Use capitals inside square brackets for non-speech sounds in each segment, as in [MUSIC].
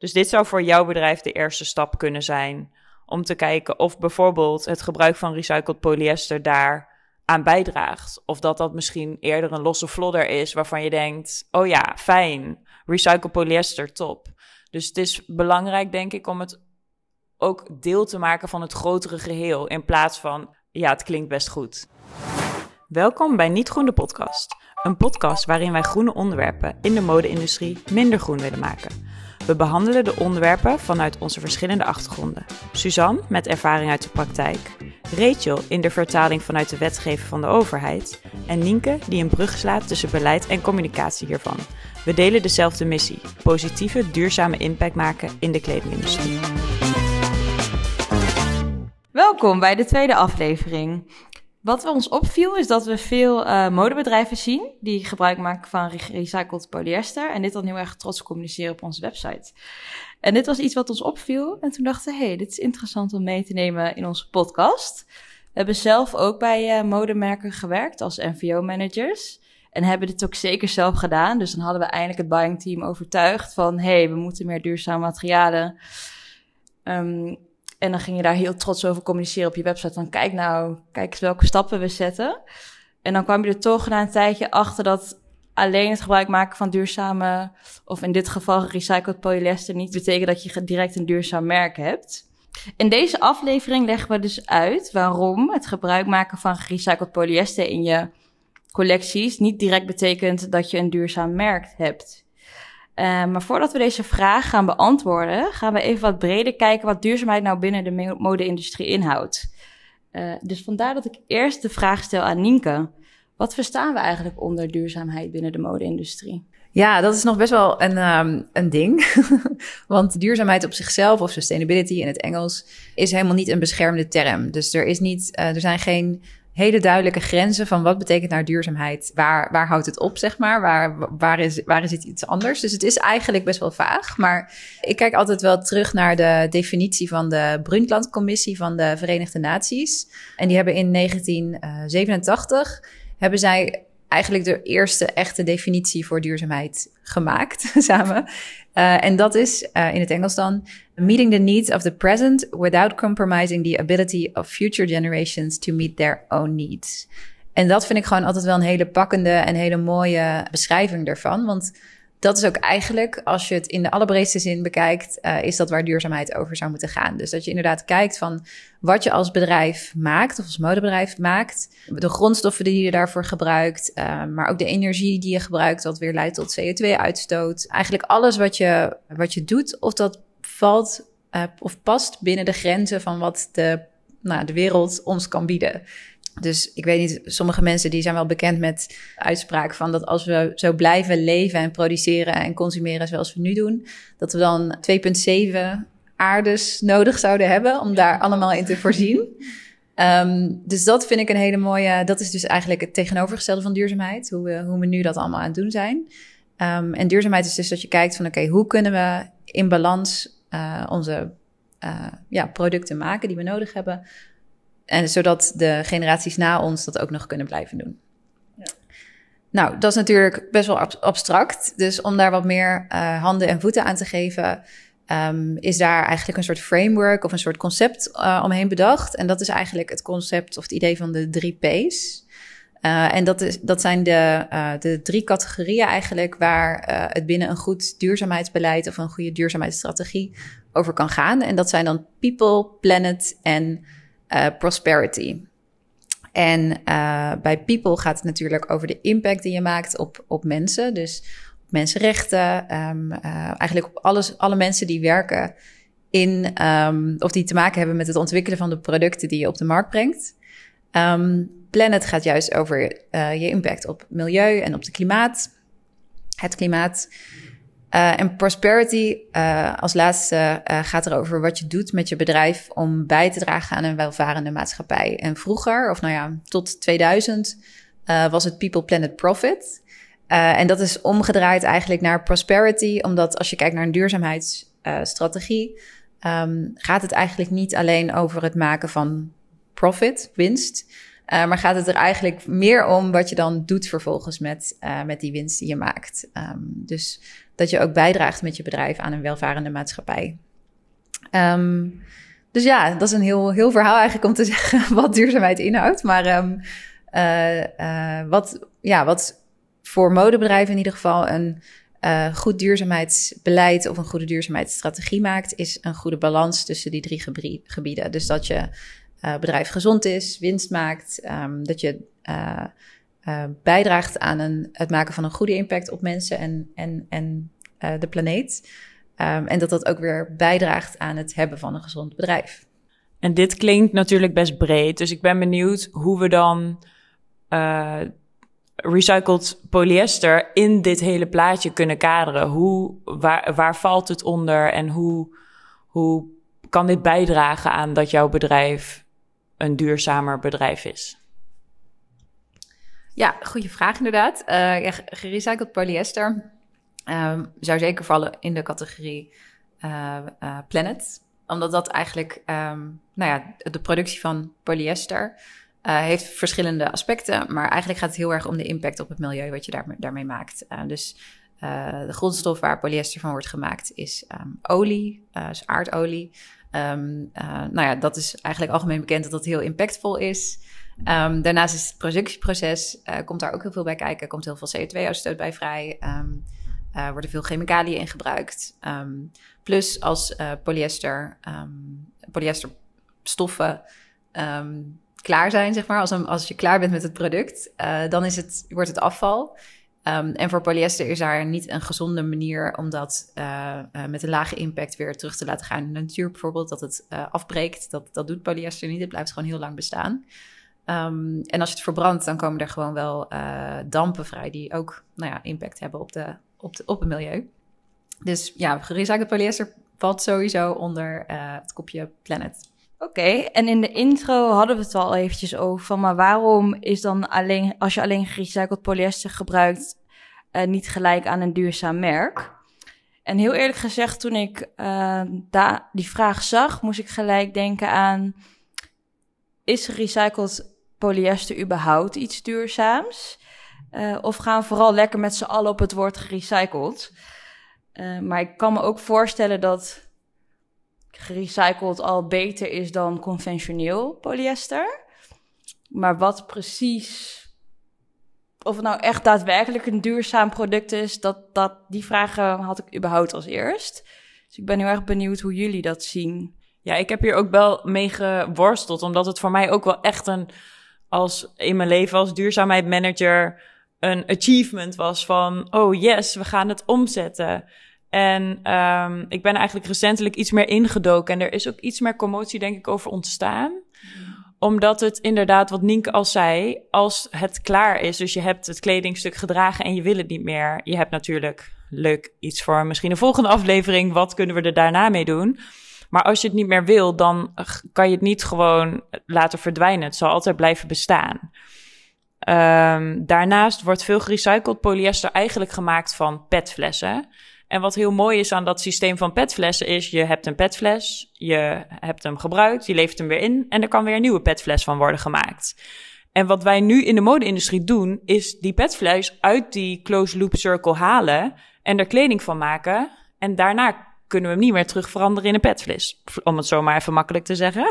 Dus dit zou voor jouw bedrijf de eerste stap kunnen zijn om te kijken of bijvoorbeeld het gebruik van recycled polyester daar aan bijdraagt. Of dat dat misschien eerder een losse vlodder is waarvan je denkt: oh ja, fijn, recycled polyester, top. Dus het is belangrijk, denk ik, om het ook deel te maken van het grotere geheel. In plaats van, ja, het klinkt best goed. Welkom bij Niet Groen de Podcast. Een podcast waarin wij groene onderwerpen in de mode-industrie minder groen willen maken. We behandelen de onderwerpen vanuit onze verschillende achtergronden. Suzanne met ervaring uit de praktijk, Rachel in de vertaling vanuit de wetgeving van de overheid en Nienke die een brug slaat tussen beleid en communicatie hiervan. We delen dezelfde missie: positieve, duurzame impact maken in de kledingindustrie. Welkom bij de tweede aflevering. Wat ons opviel is dat we veel uh, modebedrijven zien die gebruik maken van recycled polyester. En dit dan heel erg trots communiceren op onze website. En dit was iets wat ons opviel. En toen dachten we, hey, dit is interessant om mee te nemen in onze podcast. We hebben zelf ook bij uh, modemerken gewerkt als NVO-managers. En hebben dit ook zeker zelf gedaan. Dus dan hadden we eindelijk het buying team overtuigd van, hey, we moeten meer duurzame materialen. Um, en dan ging je daar heel trots over communiceren op je website. Van kijk nou, kijk eens welke stappen we zetten. En dan kwam je er toch na een tijdje achter dat alleen het gebruik maken van duurzame, of in dit geval gerecycled polyester, niet betekent dat je direct een duurzaam merk hebt. In deze aflevering leggen we dus uit waarom het gebruik maken van gerecycled polyester in je collecties niet direct betekent dat je een duurzaam merk hebt. Uh, maar voordat we deze vraag gaan beantwoorden, gaan we even wat breder kijken wat duurzaamheid nou binnen de mode-industrie inhoudt. Uh, dus vandaar dat ik eerst de vraag stel aan Nienke. Wat verstaan we eigenlijk onder duurzaamheid binnen de mode-industrie? Ja, dat is nog best wel een, um, een ding. [LAUGHS] Want duurzaamheid op zichzelf, of sustainability in het Engels, is helemaal niet een beschermde term. Dus er, is niet, uh, er zijn geen hele duidelijke grenzen van wat betekent nou duurzaamheid? Waar, waar houdt het op, zeg maar? Waar, waar, is, waar is het iets anders? Dus het is eigenlijk best wel vaag. Maar ik kijk altijd wel terug naar de definitie van de Brundtland-commissie van de Verenigde Naties. En die hebben in 1987 hebben zij eigenlijk de eerste echte definitie voor duurzaamheid gemaakt [LAUGHS] samen. Uh, en dat is uh, in het Engels dan meeting the needs of the present without compromising the ability of future generations to meet their own needs. En dat vind ik gewoon altijd wel een hele pakkende en hele mooie beschrijving ervan. Want dat is ook eigenlijk, als je het in de allerbreedste zin bekijkt, uh, is dat waar duurzaamheid over zou moeten gaan. Dus dat je inderdaad kijkt van wat je als bedrijf maakt, of als modebedrijf maakt, de grondstoffen die je daarvoor gebruikt, uh, maar ook de energie die je gebruikt, wat weer leidt tot CO2-uitstoot. Eigenlijk alles wat je, wat je doet, of dat valt uh, of past binnen de grenzen van wat de, nou, de wereld ons kan bieden. Dus ik weet niet, sommige mensen die zijn wel bekend met uitspraak van dat als we zo blijven leven en produceren en consumeren zoals we nu doen, dat we dan 2,7 aardes nodig zouden hebben om daar allemaal in te voorzien. Um, dus dat vind ik een hele mooie. Dat is dus eigenlijk het tegenovergestelde van duurzaamheid. Hoe we, hoe we nu dat allemaal aan het doen zijn. Um, en duurzaamheid is dus dat je kijkt van oké, hoe kunnen we in balans uh, onze uh, ja, producten maken die we nodig hebben. En zodat de generaties na ons dat ook nog kunnen blijven doen. Ja. Nou, dat is natuurlijk best wel abstract. Dus om daar wat meer uh, handen en voeten aan te geven, um, is daar eigenlijk een soort framework of een soort concept uh, omheen bedacht. En dat is eigenlijk het concept of het idee van de drie P's. Uh, en dat, is, dat zijn de, uh, de drie categorieën eigenlijk waar uh, het binnen een goed duurzaamheidsbeleid of een goede duurzaamheidsstrategie over kan gaan. En dat zijn dan people, planet en prosperity. En bij people gaat het natuurlijk over de impact die je maakt op, op mensen. Dus op mensenrechten, um, eigenlijk op alles, alle mensen die werken in, um, of die te maken hebben met het ontwikkelen van de producten die je op de markt brengt. Um, Planet gaat juist over je impact op milieu en op de klimaat, het klimaat. Uh, en prosperity uh, als laatste gaat erover wat je doet met je bedrijf om bij te dragen aan een welvarende maatschappij. En vroeger, of nou ja, tot 2000, was het People, Planet, Profit. en dat is omgedraaid eigenlijk naar prosperity, omdat als je kijkt naar een duurzaamheidsstrategie, um, gaat het eigenlijk niet alleen over het maken van profit, winst. Uh, maar gaat het er eigenlijk meer om wat je dan doet vervolgens met, uh, met die winst die je maakt. Um, dus dat je ook bijdraagt met je bedrijf aan een welvarende maatschappij. Ehm, dus ja, dat is een heel, heel verhaal eigenlijk om te [LAUGHS] zeggen wat duurzaamheid inhoudt. Maar um, uh, wat, ja, wat voor modebedrijven in ieder geval een uh, goed duurzaamheidsbeleid of een goede duurzaamheidsstrategie maakt, is een goede balans tussen die drie gebieden. Dus dat je bedrijf gezond is, winst maakt, um, dat je uh, bijdraagt aan een, het maken van een goede impact op mensen en, en, en de planeet. Um, en dat dat ook weer bijdraagt aan het hebben van een gezond bedrijf. En dit klinkt natuurlijk best breed, dus ik ben benieuwd hoe we dan recycled polyester in dit hele plaatje kunnen kaderen? Hoe, waar, waar valt het onder en hoe, hoe kan dit bijdragen aan dat jouw bedrijf een duurzamer bedrijf is? Ja, goede vraag inderdaad. Ja, gerecycled polyester um, zou zeker vallen in de categorie uh, uh, planet. Omdat dat eigenlijk, um, nou ja, de productie van polyester heeft verschillende aspecten, maar eigenlijk gaat het heel erg om de impact op het milieu wat je daar, daarmee maakt. Dus de grondstof waar polyester van wordt gemaakt is um, olie, dus aardolie. Nou ja, dat is eigenlijk algemeen bekend dat dat heel impactvol is. Um, daarnaast is het productieproces, komt daar ook heel veel bij kijken. Komt heel veel CO2-uitstoot bij vrij. Um, uh, worden veel chemicaliën in gebruikt. Um, plus als uh, polyester, polyesterstoffen klaar zijn, zeg maar, als, als je klaar bent met het product, dan is het, wordt het afval. En voor polyester is daar niet een gezonde manier om dat met een lage impact weer terug te laten gaan in de natuur, bijvoorbeeld, dat het afbreekt. Dat, dat doet polyester niet, het blijft gewoon heel lang bestaan. Um, en als je het verbrandt, dan komen er gewoon wel dampen vrij die ook nou ja, impact hebben op, de, op, op het milieu. Dus ja, gerecycled polyester valt sowieso onder het kopje planet. Oké, en in de intro hadden we het al eventjes over van, maar waarom is dan alleen, als je alleen gerecycled polyester gebruikt, uh, niet gelijk aan een duurzaam merk? En heel eerlijk gezegd, toen ik uh, da die vraag zag, moest ik gelijk denken aan, is gerecycled polyester überhaupt iets duurzaams? Uh, of gaan we vooral lekker met z'n allen op het woord gerecycled? maar ik kan me ook voorstellen dat gerecycled al beter is dan conventioneel polyester. Maar wat precies, of het nou echt daadwerkelijk een duurzaam product is, dat, dat, die vragen had ik überhaupt als eerst. Dus ik ben heel erg benieuwd hoe jullie dat zien. Ja, ik heb hier ook wel mee geworsteld, omdat het voor mij ook wel echt een, als in mijn leven als duurzaamheidsmanager, een achievement was van, oh yes, we gaan het omzetten. En um, ik ben eigenlijk recentelijk iets meer ingedoken. En er is ook iets meer commotie, denk ik, over ontstaan. Omdat het inderdaad, wat Nienke al zei, als het klaar is, dus je hebt het kledingstuk gedragen en je wil het niet meer. Je hebt natuurlijk leuk iets voor misschien een volgende aflevering. Wat kunnen we er daarna mee doen? Maar als je het niet meer wil, dan kan je het niet gewoon laten verdwijnen. Het zal altijd blijven bestaan. Um, daarnaast wordt veel gerecycled polyester eigenlijk gemaakt van petflessen. En wat heel mooi is aan dat systeem van petflessen is, je hebt een petfles, je hebt hem gebruikt, je levert hem weer in en er kan weer een nieuwe petfles van worden gemaakt. En wat wij nu in de mode-industrie doen, is die petfles uit die closed loop circle halen en er kleding van maken. En daarna kunnen we hem niet meer terug veranderen in een petfles. Om het zo maar even makkelijk te zeggen.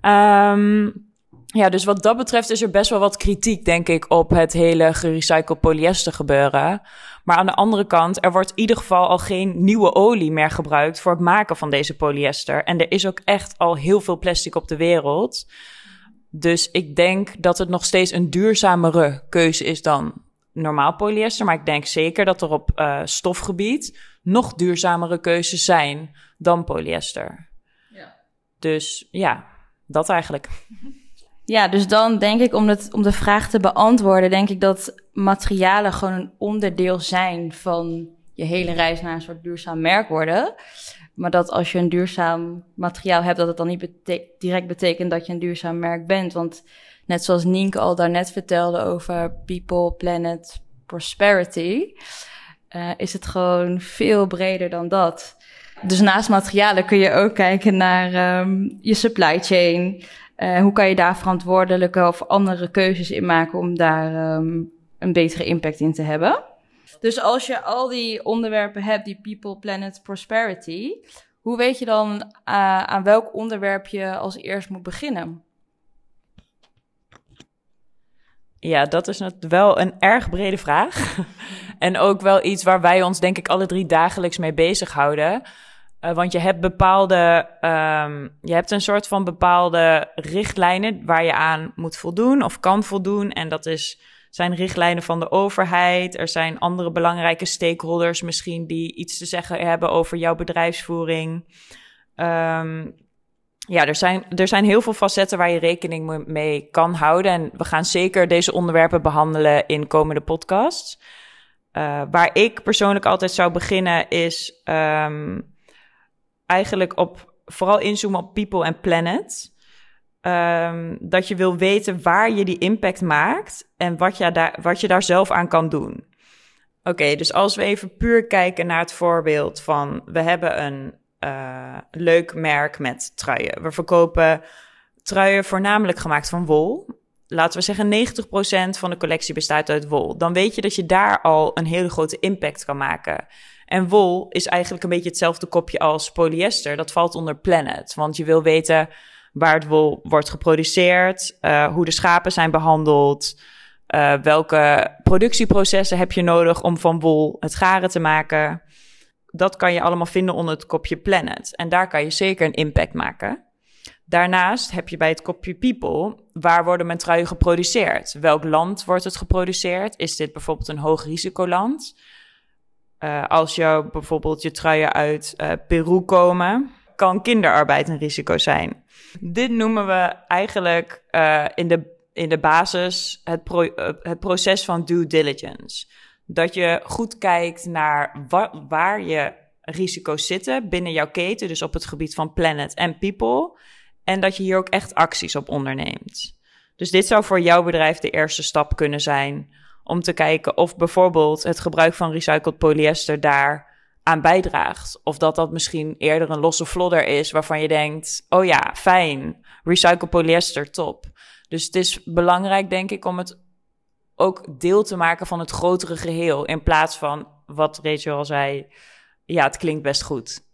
Um, [LAUGHS] ja, dus wat dat betreft is er best wel wat kritiek, denk ik, op het hele gerecycled polyester gebeuren. Maar aan de andere kant, er wordt in ieder geval al geen nieuwe olie meer gebruikt voor het maken van deze polyester. En er is ook echt al heel veel plastic op de wereld. Dus ik denk dat het nog steeds een duurzamere keuze is dan normaal polyester. Maar ik denk zeker dat er op uh, stofgebied nog duurzamere keuzes zijn dan polyester. Ja. Dus ja, dat eigenlijk. Ja, dus dan denk ik om, het, om de vraag te beantwoorden, denk ik dat materialen gewoon een onderdeel zijn van je hele reis naar een soort duurzaam merk worden. Maar dat als je een duurzaam materiaal hebt, dat het dan niet direct betekent dat je een duurzaam merk bent. Want net zoals Nienke al daarnet vertelde over people, planet, prosperity, uh, is het gewoon veel breder dan dat. Dus naast materialen kun je ook kijken naar um, je supply chain. Uh, hoe kan je daar verantwoordelijke of andere keuzes in maken om daar um, een betere impact in te hebben? Dus als je al die onderwerpen hebt, die people, planet, prosperity, hoe weet je dan uh, aan welk onderwerp je als eerst moet beginnen? Ja, dat is wel een erg brede vraag. [LAUGHS] en ook wel iets waar wij ons, denk ik, alle drie dagelijks mee bezighouden. Uh, want je hebt bepaalde, um, je hebt een soort van bepaalde richtlijnen waar je aan moet voldoen of kan voldoen. En dat is, zijn richtlijnen van de overheid. Er zijn andere belangrijke stakeholders misschien die iets te zeggen hebben over jouw bedrijfsvoering. Um, ja, er zijn, er zijn heel veel facetten waar je rekening mee kan houden. En we gaan zeker deze onderwerpen behandelen in komende podcasts. Uh, waar ik persoonlijk altijd zou beginnen is um, eigenlijk op vooral inzoomen op people en planet. Um, dat je wil weten waar je die impact maakt en wat je daar, wat je daar zelf aan kan doen. Oké, dus als we even puur kijken naar het voorbeeld van we hebben een uh, leuk merk met truien. We verkopen truien voornamelijk gemaakt van wol. Laten we zeggen 90% van de collectie bestaat uit wol. Dan weet je dat je daar al een hele grote impact kan maken. En wol is eigenlijk een beetje hetzelfde kopje als polyester. Dat valt onder planet. Want je wil weten waar het wol wordt geproduceerd, uh, hoe de schapen zijn behandeld, uh, welke productieprocessen heb je nodig om van wol het garen te maken dat kan je allemaal vinden onder het kopje Planet. En daar kan je zeker een impact maken. Daarnaast heb je bij het kopje People, waar worden mijn truien geproduceerd? Welk land wordt het geproduceerd? Is dit bijvoorbeeld een hoog risicoland? Uh, als jou bijvoorbeeld je truien uit Peru komen, kan kinderarbeid een risico zijn. Dit noemen we eigenlijk uh, in, de, in de basis het, pro, het proces van due diligence dat je goed kijkt naar waar je risico's zitten binnen jouw keten, dus op het gebied van planet en people. En dat je hier ook echt acties op onderneemt. Dus dit zou voor jouw bedrijf de eerste stap kunnen zijn om te kijken of bijvoorbeeld het gebruik van recycled polyester daar aan bijdraagt. Of dat dat misschien eerder een losse vlodder is waarvan je denkt: oh ja, fijn, recycled polyester, top. Dus het is belangrijk, denk ik, om het ook deel te maken van het grotere geheel. In plaats van wat Rachel al zei. Ja, het klinkt best goed.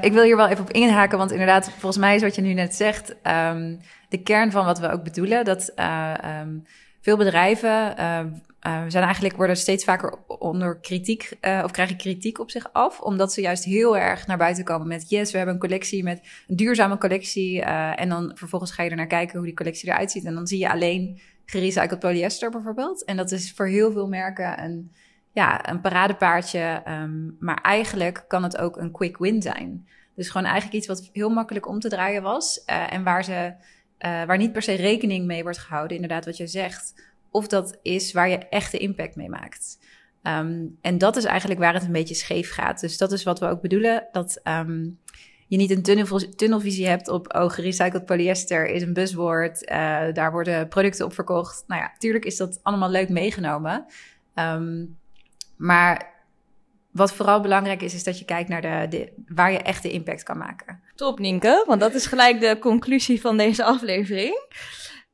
Ik wil hier wel even op inhaken, want inderdaad, volgens mij is wat je nu net zegt, um, de kern van wat we ook bedoelen, dat uh, um, veel bedrijven uh, uh, zijn eigenlijk worden steeds vaker onder kritiek of krijgen kritiek op zich af, omdat ze juist heel erg naar buiten komen met yes, we hebben een collectie met een duurzame collectie en dan vervolgens ga je er naar kijken hoe die collectie eruit ziet en dan zie je alleen gerecycled polyester bijvoorbeeld. En dat is voor heel veel merken een, ja, een paradepaardje. Um, maar eigenlijk kan het ook een quick win zijn. Dus gewoon eigenlijk iets wat heel makkelijk om te draaien was. En waar, ze, uh, waar niet per se rekening mee wordt gehouden, inderdaad wat je zegt. Of dat is waar je echte impact mee maakt. Um, en dat is eigenlijk waar het een beetje scheef gaat. Dus dat is wat we ook bedoelen. Dat um, je niet een tunnel, tunnelvisie hebt op, oh, gerecycled polyester is een buzzword, uh, daar worden producten op verkocht. Nou ja, tuurlijk is dat allemaal leuk meegenomen. Um, maar wat vooral belangrijk is, is dat je kijkt naar de, de, waar je echt de impact kan maken. Top, Nienke, want dat is gelijk de conclusie van deze aflevering.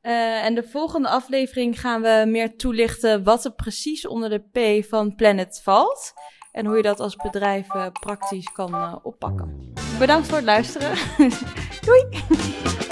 Uh, en de volgende aflevering gaan we meer toelichten wat er precies onder de P van Planet valt en hoe je dat als bedrijf uh, praktisch kan uh, oppakken. Bedankt voor het luisteren. [LAUGHS] Doei!